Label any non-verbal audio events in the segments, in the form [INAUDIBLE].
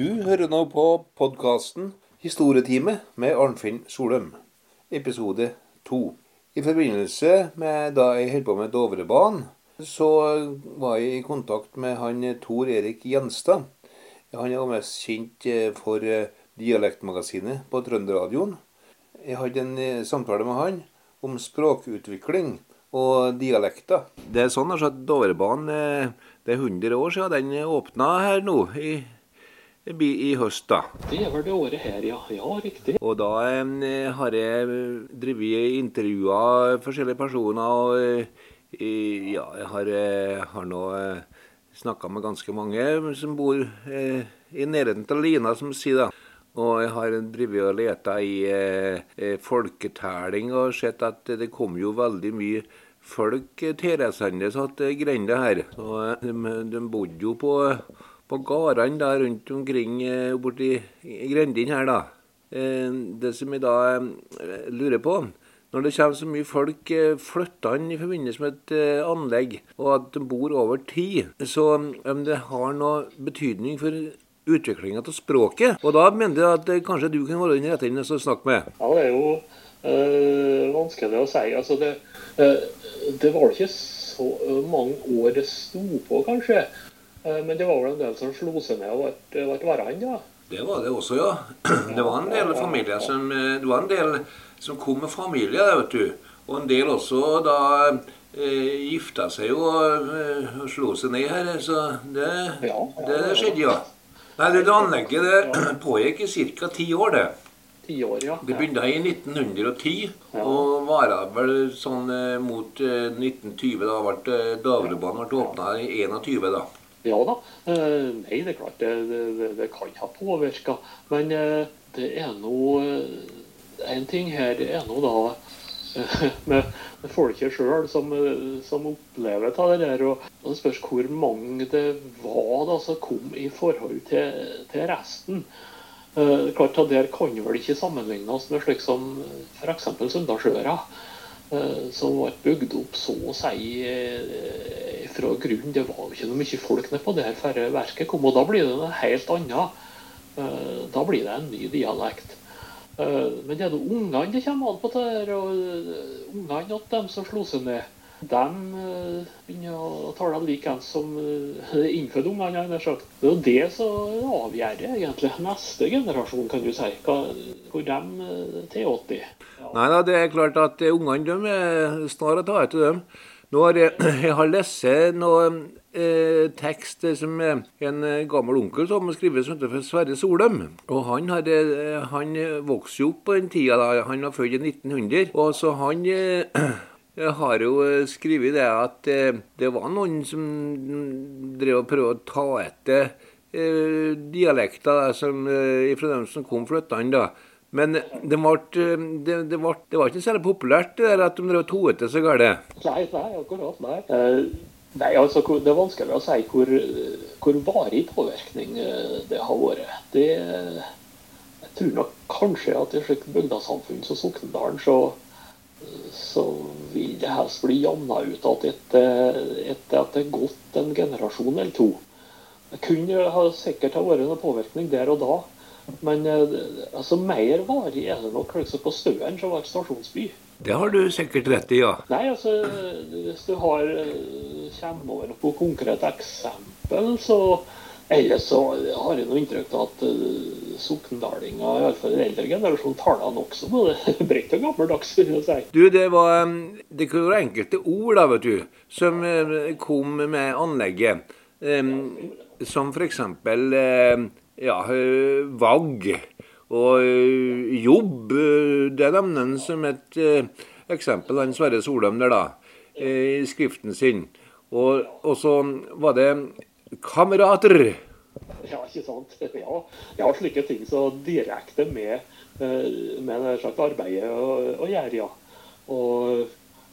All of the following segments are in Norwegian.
Du hører nå på podkasten Historietime med Arnfinn Solum, episode to. I forbindelse med da jeg holdt på med Dovrebanen, så var jeg i kontakt med han Tor Erik Gjenstad. Han er mest kjent eh, for eh, Dialektmagasinet på Trønderradioen. Jeg hadde en eh, samtale med han om språkutvikling og dialekter. Det er sånn altså at Dovrebanen det er 100 år siden den åpna her nå. i i høst, da. Det er vel det året her, ja. Ja, riktig. Og da eh, har jeg drevet intervjua forskjellige personer. Og eh, ja, jeg har, eh, har nå eh, snakka med ganske mange som bor eh, i nærheten av Lina, som sier da. Og jeg har drevet og leta i eh, folketelling og sett at det kom jo veldig mye folk tilreisende til grenda her. Og de, de bodde jo på på gårdene da rundt omkring eh, borti grendene her, da. Eh, det som jeg da eh, lurer på Når det kommer så mye folk flyttende i forbindelse med et anlegg, og at de bor over tid, så om det har noe betydning for utviklinga av språket. Og da mener jeg at kanskje du kan være den rette inn å snakke med. Ja, det er jo øh, vanskelig å si. Altså, det, øh, det var ikke så mange år det sto på, kanskje. Eh, men det var vel en del som slo seg ned og ble, værende? Ja. Det var det også, ja. [CLEARS THROAT] Det var en del familier som, eh, det var en del som kom med familie, vet du. Og en del også da eh, gifta seg og, eh, og slo seg ned her. Så det, ja, det skjedde, ja. Nei, det anlegget det [CLEARS THROAT] pågikk i ca. ti år, det. År, ja. Det begynte i 1910 ja. og varte vel sånn mot 1920. Da ble Dovrebanen åpna i 21, da. Ja da. Eh, nei, det er klart det, det, det kan ha påvirka. Men eh, det er nå En ting her er nå da [LAUGHS] med, folket sjøl som, som, opplever det der. Og, det spørs hvor mange det var da som kom i forhold til, til resten. Uh, klart at Der kan vel ikke sammenlignes med slik som f.eks. Sunndalsøra, som ble bygd opp så å si uh, fra grunnen. Det var jo ikke noe mye folk nede på det her færre verket kom. Og da blir det noe helt annet. Eh, da blir det en ny dialekt. Eh, men det er jo ungene det kommer an på. det her, og eh, Ungene og dem som slo seg ned. De begynner å tale likeens som de innfødte ungene. Det er jo det som avgjør egentlig neste generasjon, kan du si. Hvor de tilåter. Ja. Nei da, det er klart at ungene er snar å ta etter dem. Nå har jeg, [CLEARS THROAT] jeg har lest noe eh, tekst som en gammel onkel som har skrevet som heter Sverre Solheim. Og han, hadde, han vokste jo opp på den tida da. Han var født i 1900. Og så han eh, [CLEARS THROAT] har jo skrevet det at eh, det var noen som drev og prøvde å ta etter eh, dialekter eh, fra dem som kom flyttende. da. Men det, ble, det, det, ble, det, var ikke særlig populært det der at de drev toete så galt? Nei, nei, akkurat. Nei. Nei, altså, Det er vanskelig å si hvor, hvor varig påvirkning eh, det har vært. Det, jeg tror nok kanskje at i et slikt bygdasamfunn som Soknedalen, så, så vil det helst bli jamna ut at etter, etter at det er gått en generasjon eller to. Det kunne ha, sikkert ha vært noen påvirkning der og da. Men eh, altså, mer varig er det nok liksom på Støren, som var et stasjonsby. Det har du sikkert rett i, ja. Nei, altså, Hvis du har eh, kommer over på konkret eksempel, så Ellers så har jeg noe inntrykk av at uh, sokndalinger, iallfall den eldre generasjonen, taler nokså både [LAUGHS] bredt og gammeldags. si. Du, Det var det kunne være enkelte ord da, vet du, som kom med anlegget. Um, som f.eks. Uh, ja, vagg og eh, jobb. Eh, det nevner han som et eksempel, han Sverre Solheim der, da, i skriften sin. Og, og så var det kamerater. Ja, ikke sant. [LAUGHS] Ja, ja slike ting så direkte med, med det slags arbeidet å, gjøre, ja. Og,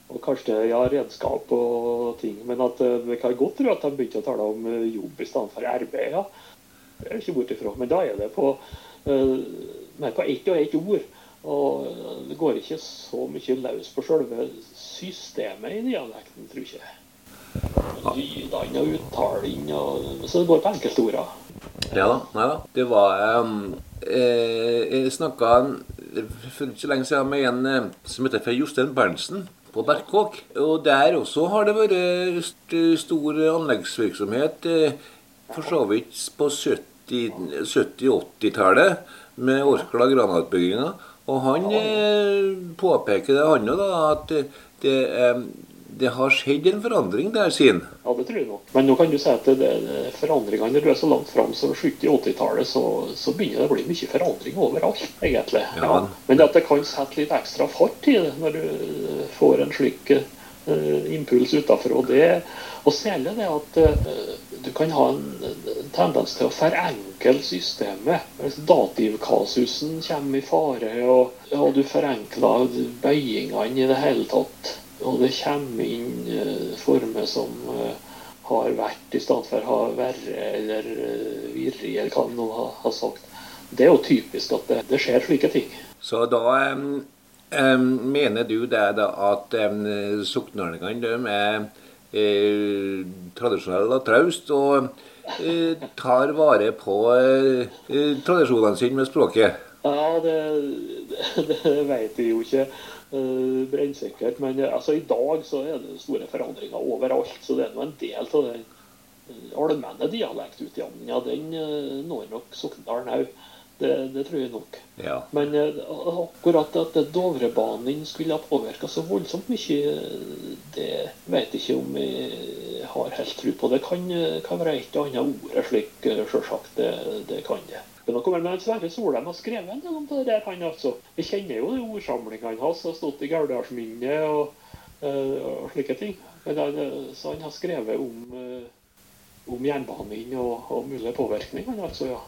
og, kanskje ja, redskap og ting. Men at vi kan godt tro at de begynte å tale om jobb i stedet for arbeid. ja. Det er ikke bort ifra. Men da er det på, mer på ett og ett ord. Og det går ikke så mye løs på selve systemet i dialekten, tror jeg. Lydene og uttalen Så det går på enkeltordene. Ja da. Nei da. Det var um, eh, Jeg snakka for ikke lenge siden med en eh, som heter for Jostein Berntsen på Berkåk. Og der også har det vært st stor anleggsvirksomhet. Eh, for så vidt på 70-80-tallet med Orkla granatbygginga. Og han eh, påpeker det, han òg, at det, det, eh, det, har skjedd en forandring der siden. Ja, det tror jeg nok. Men nå kan du si at det, det, forandringene når du er så langt fram som 70-80-tallet, så, så, begynner det å bli mye forandring overalt, egentlig. Ja. Ja. Men at det kan sette litt ekstra fart i det når du får en slik uh, impuls utenfor. Og, det, og særlig det at uh, du kan ha en, en tendens til å forenkle systemet. Hvis dativkasusen kommer i fare, og, og du forenkler bøyingene i det hele tatt, og det kommer inn uh, former som uh, har vært i stedet for har verre eller virre, virrig, eller hva noen har, har, sagt. Det er jo typisk at det, det skjer slike ting. Så da um, um, mener du det da at um, sokneordningene er eh, tradisjonell og traust, og eh, tar vare på eh, tradisjonene sine med språket? Ja, det, det, [LAUGHS] det vet jeg jo ikke brennsikkert. Men altså, i dag så er det store forandringer overalt. Så det er nå en del av den allmenne dialektutjevninga. Den når nok Sokndalen òg. Det, det, tror jeg nok. Ja. Men akkurat at Dovrebanen skulle ha påvirka så voldsomt mye, det vet jeg ikke om jeg har helt tro på. Det kan, kan være et og annet ord slik, sjølsagt. Det, det, kan det. Men noe med Sverre Solheim har skrevet en del om det der, han altså. Vi kjenner jo ordsamlingene hans, har stått i Gauldalsminnet og, og, slike ting. Men så han har skrevet om om jernbanen og, og mulig påvirkning, han altså, ja.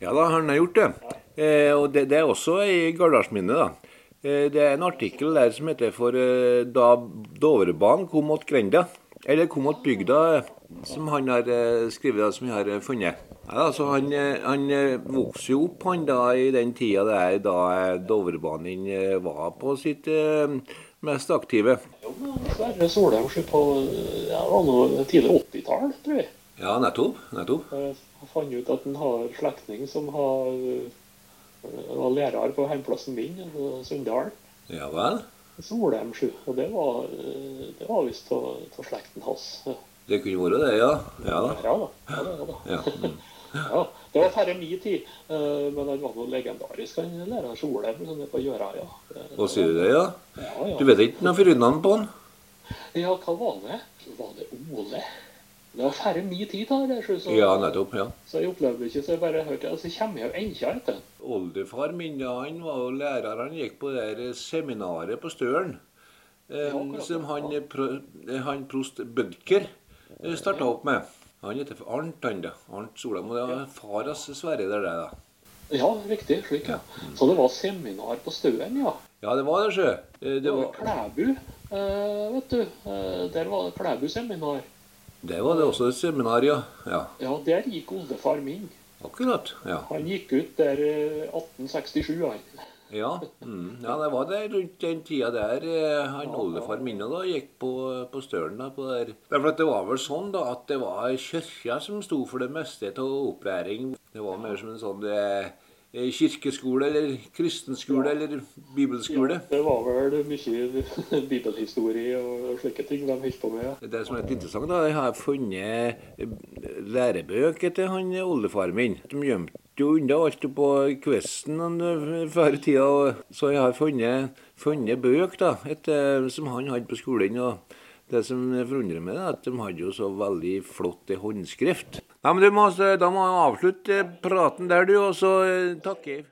Ja da, han har gjort det. Eh, og det, det, er også i Gardalsminnet, da. Eh, det er en artikkel der som heter for eh, da Dovrebanen kom mot grenda. Eller kom mot bygda, som han har eh, skrevet, som vi har funnet. Ja, altså, han, han vokste jo opp han da i den tida der da Dovrebanen var på sitt mest aktive. Jo, Sverre Solheim på ja, tidlig 80-tall, tror jeg. Ja, nettopp. nettopp. Jeg fant ut at han har slektning som har, var lærer på hjemplassen min, Sunndal. Ja vel? Solheim, Og det var, det var visst av slekten hans. Det kunne vært det, ja? Ja da. Ja, da. Ja, da, ja, da. Ja. Det var færre min tid, men han var noe legendarisk, han læreren Solheim som er på Gjøra. ja. Hva sier du det, ja? ja, ja. Du vet ikke noe forunderlig på han? Ja, hva var det? Var det Ole? Det var færre min tid, da. Det, så, ja, nettopp, ja. Så jeg opplevde ikke, så jeg bare hørte det. Så kommer jeg jo ennå etter. Oldefar min han var jo lærer. Han gikk på det der seminaret på Støren. Eh, ja, som han, han prost Bødker eh, starta opp med. Han heter for Arnt, han da. Arnt Solheim. Og det var far hans Sverre der, det, da. Ja, riktig. slik, ja. Så det var seminar på Støen, ja? Ja, det var det, sjø. Det, det var Klæbu, eh, vet du. Eh, der var det Klæbu seminar. Det var det også et seminar, ja. ja. Ja, der gikk oldefar min. Akkurat, ja. Han gikk ut der 1867, eh, han. Ja, mm, ja, det var det rundt den tida der eh, han oldefar min da gikk på, på Stølen. da, på der. Derfor Det var vel sånn da at det var kirka som sto for det meste av opplæring. Det var mer som en sånn det, Eh, kirkeskole eller kristenskole ja. eller bibelskole? Ja, det var vel mye [LAUGHS] bibelhistorie og slike ting de holdt på med. Det som er litt interessant, da, jeg har funnet eh, lærebøker til han oldefaren min. De gjemte jo unna alt på kvesten før i tida, så jeg har funnet, funnet bøk da, et, eh, som han hadde på skolen. og det som forundrer meg, er at de hadde jo så veldig flott håndskrift. Ja, men må, Da må jeg avslutte praten der, du, og så takker jeg.